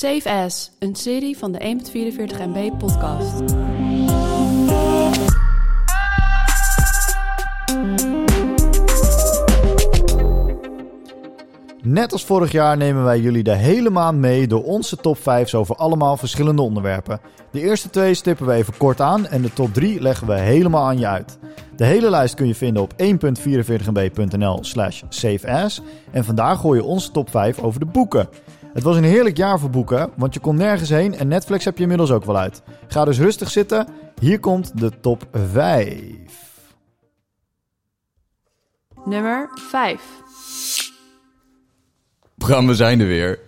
Safe As, een serie van de 1.44 MB podcast. Net als vorig jaar nemen wij jullie de hele maand mee door onze top 5 over allemaal verschillende onderwerpen. De eerste twee stippen we even kort aan en de top 3 leggen we helemaal aan je uit. De hele lijst kun je vinden op 1.44mb.nl slash safeas. En vandaag gooi je onze top 5 over de boeken. Het was een heerlijk jaar voor boeken, want je kon nergens heen en Netflix heb je inmiddels ook wel uit. Ga dus rustig zitten, hier komt de top 5. Nummer 5. Bram, we zijn er weer.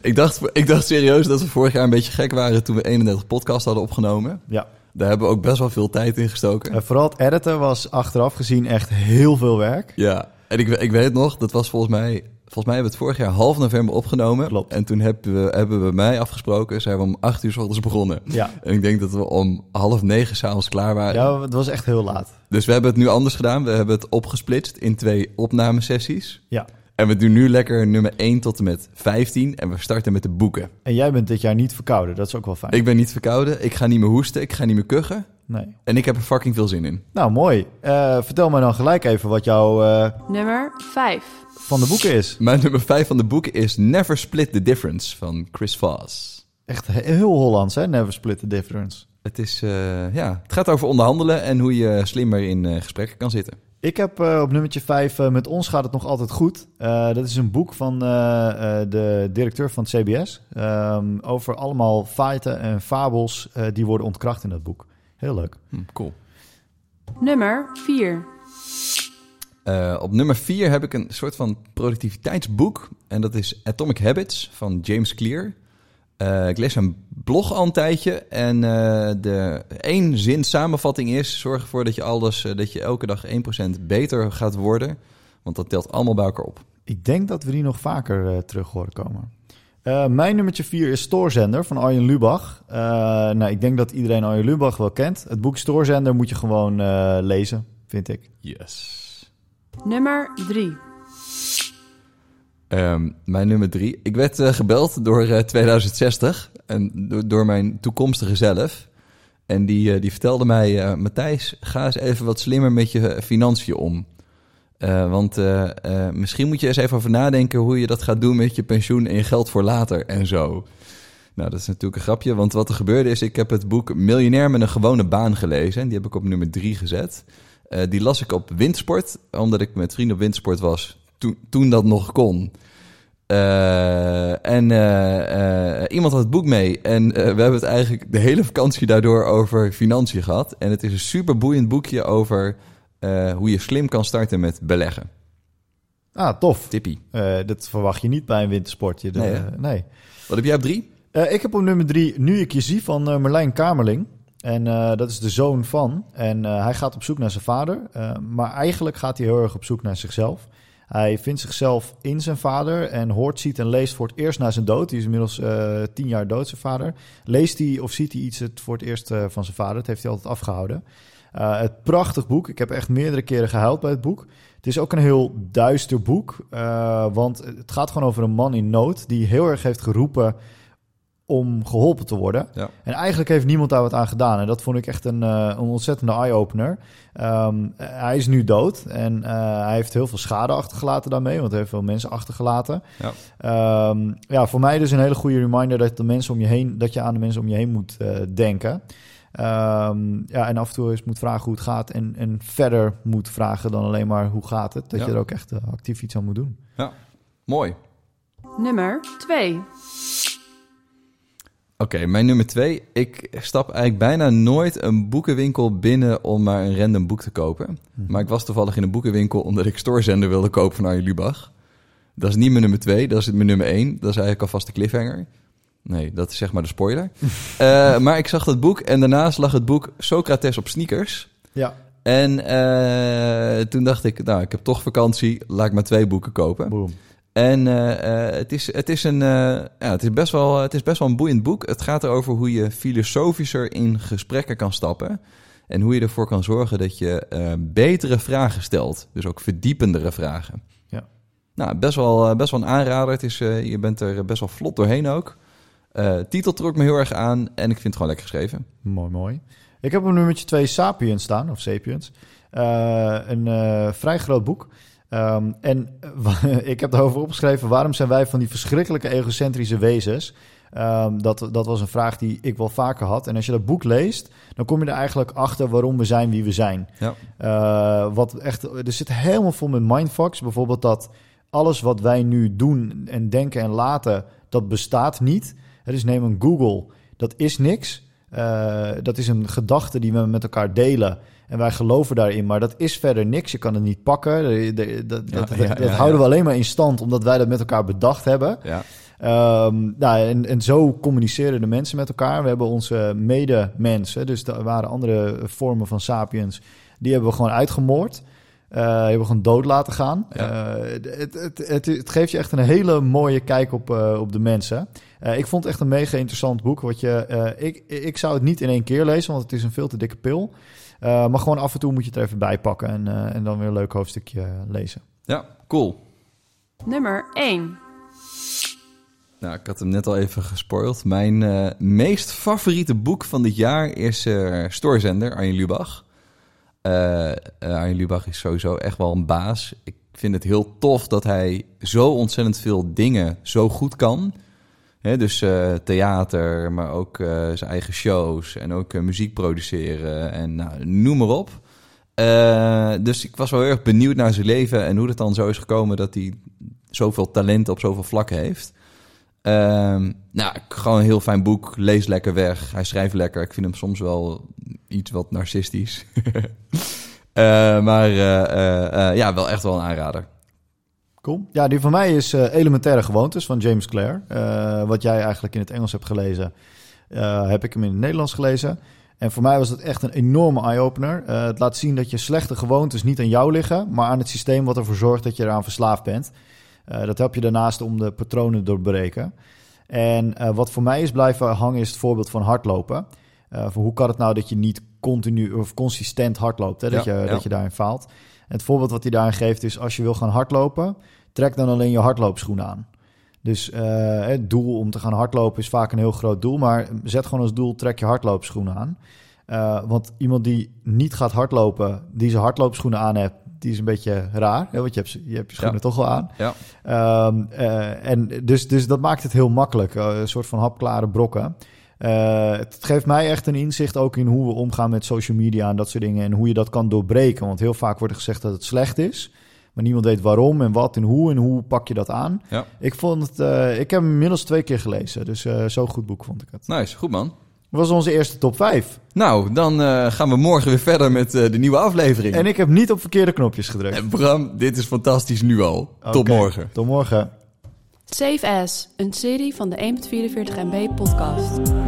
Ik dacht, ik dacht serieus dat we vorig jaar een beetje gek waren toen we 31 podcasts hadden opgenomen. Ja, Daar hebben we ook best wel veel tijd in gestoken. en vooral het editen was achteraf gezien echt heel veel werk. Ja, en ik, ik weet nog, dat was volgens mij... Volgens mij hebben we het vorig jaar half november opgenomen. Klopt. En toen hebben we, hebben we mij afgesproken. Zijn we om acht uur s ochtends begonnen. Ja, En ik denk dat we om half negen s'avonds klaar waren. ja het was echt heel laat. Dus we hebben het nu anders gedaan. We hebben het opgesplitst in twee opnamesessies. Ja. En we doen nu lekker nummer 1 tot en met 15. En we starten met de boeken. En jij bent dit jaar niet verkouden, dat is ook wel fijn. Ik ben niet verkouden. Ik ga niet meer hoesten. Ik ga niet meer kuchen. Nee. En ik heb er fucking veel zin in. Nou, mooi. Eh, vertel mij dan gelijk even wat jouw eh, Nummer 5. van de boeken is. Mijn nummer 5 van de boeken is Never Split the Difference van Chris Voss. Echt he- heel Hollands, hè? Never split the difference. Het, is, eh, ja, het gaat over onderhandelen en hoe je slimmer in eh, gesprekken kan zitten. Ik heb eh, op nummertje 5, met ons gaat het nog altijd goed. Eh, dat is een boek van eh, eh, de directeur van het CBS. ehm, over allemaal feiten en fabels eh, die worden ontkracht in dat boek. Heel leuk. Hm, cool. Nummer 4. Eh, op nummer 4 heb ik een soort van productiviteitsboek. En dat is Atomic Habits van James Clear. Eh, ik lees een blog al een tijdje. En eh, de één zin samenvatting is: zorg ervoor dat je alles, dat je elke dag 1% beter gaat worden. Want dat telt allemaal bij elkaar op. Ik denk dat we die nog vaker eh, terug horen komen. Eh, mijn nummertje 4 is Stoorzender van Arjen Lubach. Eh, nou, ik denk dat iedereen Arjen Lubach wel kent. Het boek Stoorzender moet je gewoon eh, lezen, vind ik. Yes. Nummer 3. Ehm, mijn nummer drie. Ik werd eh, gebeld door eh, 2060 en door, door mijn toekomstige zelf. En die, eh, die vertelde mij, eh, Matthijs, ga eens even wat slimmer met je financiën om. Eh, want eh, eh, misschien moet je eens even over nadenken hoe je dat gaat doen met je pensioen en je geld voor later en zo. Nou, dat is natuurlijk een grapje, want wat er gebeurde is, ik heb het boek Miljonair met een gewone baan gelezen. En die heb ik op nummer drie gezet. Die las ik op Windsport, omdat ik met vrienden op Windsport was toen, toen dat nog kon. En iemand had het boek mee. En we hebben het eigenlijk de hele vakantie daardoor over financiën gehad. En het is een super boeiend boekje over eh, hoe je slim kan starten met beleggen. Ah, tof. Tippie. Eh, dat verwacht je niet bij een wintersportje. De- Nee. Wat heb jij op drie? Eh, ik heb op nummer drie Nu ik je zie van Merlijn Kamerling. En dat is de zoon van. En hij gaat op zoek naar zijn vader. Maar eigenlijk gaat hij heel erg op zoek naar zichzelf. Hij vindt zichzelf in zijn vader en hoort, ziet en leest voor het eerst na zijn dood. Die is inmiddels tien jaar dood, zijn vader. Leest hij of ziet hij iets het voor het eerst van zijn vader. Dat heeft hij altijd afgehouden. Eh, het prachtig boek. Ik heb echt meerdere keren gehuild bij het boek. Het is ook een heel duister boek. eh, want het gaat gewoon over een man in nood die heel erg heeft geroepen om geholpen te worden. Ja. En eigenlijk heeft niemand daar wat aan gedaan. En dat vond ik echt een, eh, een ontzettende eye-opener. Ehm, hij is nu dood en hij heeft heel veel schade achtergelaten daarmee, want hij heeft veel mensen achtergelaten. Ja. Ehm, ja, voor mij dus een hele goede reminder dat, de mensen om je heen, dat je aan de mensen om je heen moet denken. Ehm, ja, en af en toe eens moet vragen hoe het gaat en, en verder moet vragen dan alleen maar hoe gaat het. Dat Ja. je er ook echt eh, actief iets aan moet doen. Mooi. Nummer 2. Oké, mijn nummer twee. Ik stap eigenlijk bijna nooit een boekenwinkel binnen om maar een random boek te kopen. Maar ik was toevallig in een boekenwinkel omdat ik Stoorzender wilde kopen van Arjen Lubach. Dat is niet mijn nummer twee, dat is mijn nummer één. Dat is eigenlijk alvast de cliffhanger. Nee, dat is zeg maar de spoiler. Eh, maar ik zag dat boek en daarnaast lag het boek Socrates op sneakers. Ja, En eh, toen dacht ik, nou, ik heb toch vakantie, laat ik maar twee boeken kopen. boom. En eh, het, is, het, is een, ja, het, is best wel, het is best wel een boeiend boek. Het gaat erover hoe je filosofischer in gesprekken kan stappen. En hoe je ervoor kan zorgen dat je betere vragen stelt. Dus ook verdiependere vragen. Ja. Nou, best wel, best wel een aanrader. Het is, je bent er best wel vlot doorheen ook. Eh, titel trok me heel erg aan en ik vind het gewoon lekker geschreven. Mooi, mooi. Ik heb op nummertje 2 Sapiens staan, of Sapiens. Uh, een uh, vrij groot boek. Um, en ik heb erover opgeschreven: waarom zijn wij van die verschrikkelijke egocentrische wezens? Um, dat, dat was een vraag die ik wel vaker had. En als je dat boek leest, dan kom je er eigenlijk achter waarom we zijn wie we zijn. Ja. Uh, wat echt, er zit helemaal vol met mindfucks. Bijvoorbeeld dat alles wat wij nu doen en denken en laten, dat bestaat niet. Dus neem een Google, dat is niks. Uh, dat is een gedachte die we met elkaar delen. En wij geloven daarin, maar dat is verder niks. Je kan het niet pakken. Dat, dat, ja, dat, ja, dat ja, houden we alleen maar in stand omdat wij dat met elkaar bedacht hebben. Ja. Um, nou, en, en zo communiceren de mensen met elkaar. We hebben onze medemensen, dus er waren andere vormen van sapiens, die hebben we gewoon uitgemoord. Uh, hebben we gewoon dood laten gaan. Ja. Uh, het, het, het, het, geeft je echt een hele mooie kijk op, uh, op de mensen. Uh, ik vond het echt een mega interessant boek. Wat je, ik, ik zou het niet in één keer lezen, want het is een veel te dikke pil. Uh, maar gewoon af en toe moet je het er even bij pakken en, uh, en dan weer een leuk hoofdstukje lezen. Ja, cool. Nummer 1. Nou, ik had hem net al even gespoild. Mijn uh, meest favoriete boek van dit jaar is Stoorzender, Arjen Lubach. Arjen Lubach is sowieso echt wel een baas. Ik vind het heel tof dat hij zo ontzettend veel dingen zo goed kan... Dus uh, theater, maar ook uh, zijn eigen shows en ook uh, muziek produceren en nou, noem maar op. dus ik was wel heel erg benieuwd naar zijn leven en hoe het dan zo is gekomen dat hij zoveel talent op zoveel vlakken heeft. Ehm, nou, gewoon een heel fijn boek. Lees lekker weg. Hij schrijft lekker. Ik vind hem soms wel iets wat narcistisch. maar ja, wel echt wel een aanrader. Cool. Ja, die van mij is uh, Elementaire Gewoontes van James Clare. Uh, wat jij eigenlijk in het Engels hebt gelezen, uh, heb ik hem in het Nederlands gelezen. En voor mij was het echt een enorme eye-opener. het laat zien dat je slechte gewoontes niet aan jou liggen, maar aan het systeem wat ervoor zorgt dat je eraan verslaafd bent. Dat helpt je daarnaast om de patronen doorbreken. En wat voor mij is blijven hangen is het voorbeeld van hardlopen. voor hoe kan het nou dat je niet continu of consistent hardloopt, hè? Dat, Ja, je, ja. dat je daarin faalt. Het voorbeeld wat hij daarin geeft is: als je wil gaan hardlopen, trek dan alleen je hardloopschoenen aan. Dus eh, het doel om te gaan hardlopen is vaak een heel groot doel, maar zet gewoon als doel: trek je hardloopschoenen aan. Eh, want iemand die niet gaat hardlopen, die zijn hardloopschoenen aan hebt, die is een beetje raar. Hè? Want je hebt, je, hebt je schoenen Ja. toch wel aan. Ja, Ehm, eh, en dus, dus dat maakt het heel makkelijk. eh, een soort van hapklare brokken. Eh, het geeft mij echt een inzicht ook in hoe we omgaan met social media en dat soort dingen. En hoe je dat kan doorbreken. Want heel vaak wordt er gezegd dat het slecht is. Maar niemand weet waarom en wat en hoe en hoe pak je dat aan. ja. Ik, vond het, ik heb hem inmiddels twee keer gelezen. Dus zo'n goed boek vond ik het. Nice, goed man. Dat was onze eerste top 5. Nou, dan eh, gaan we morgen weer verder met eh, de nieuwe aflevering. En ik heb niet op verkeerde knopjes gedrukt. En Bram, dit is fantastisch nu al. Tot morgen. Tot morgen. Save As, een serie van de 1.44 MB podcast.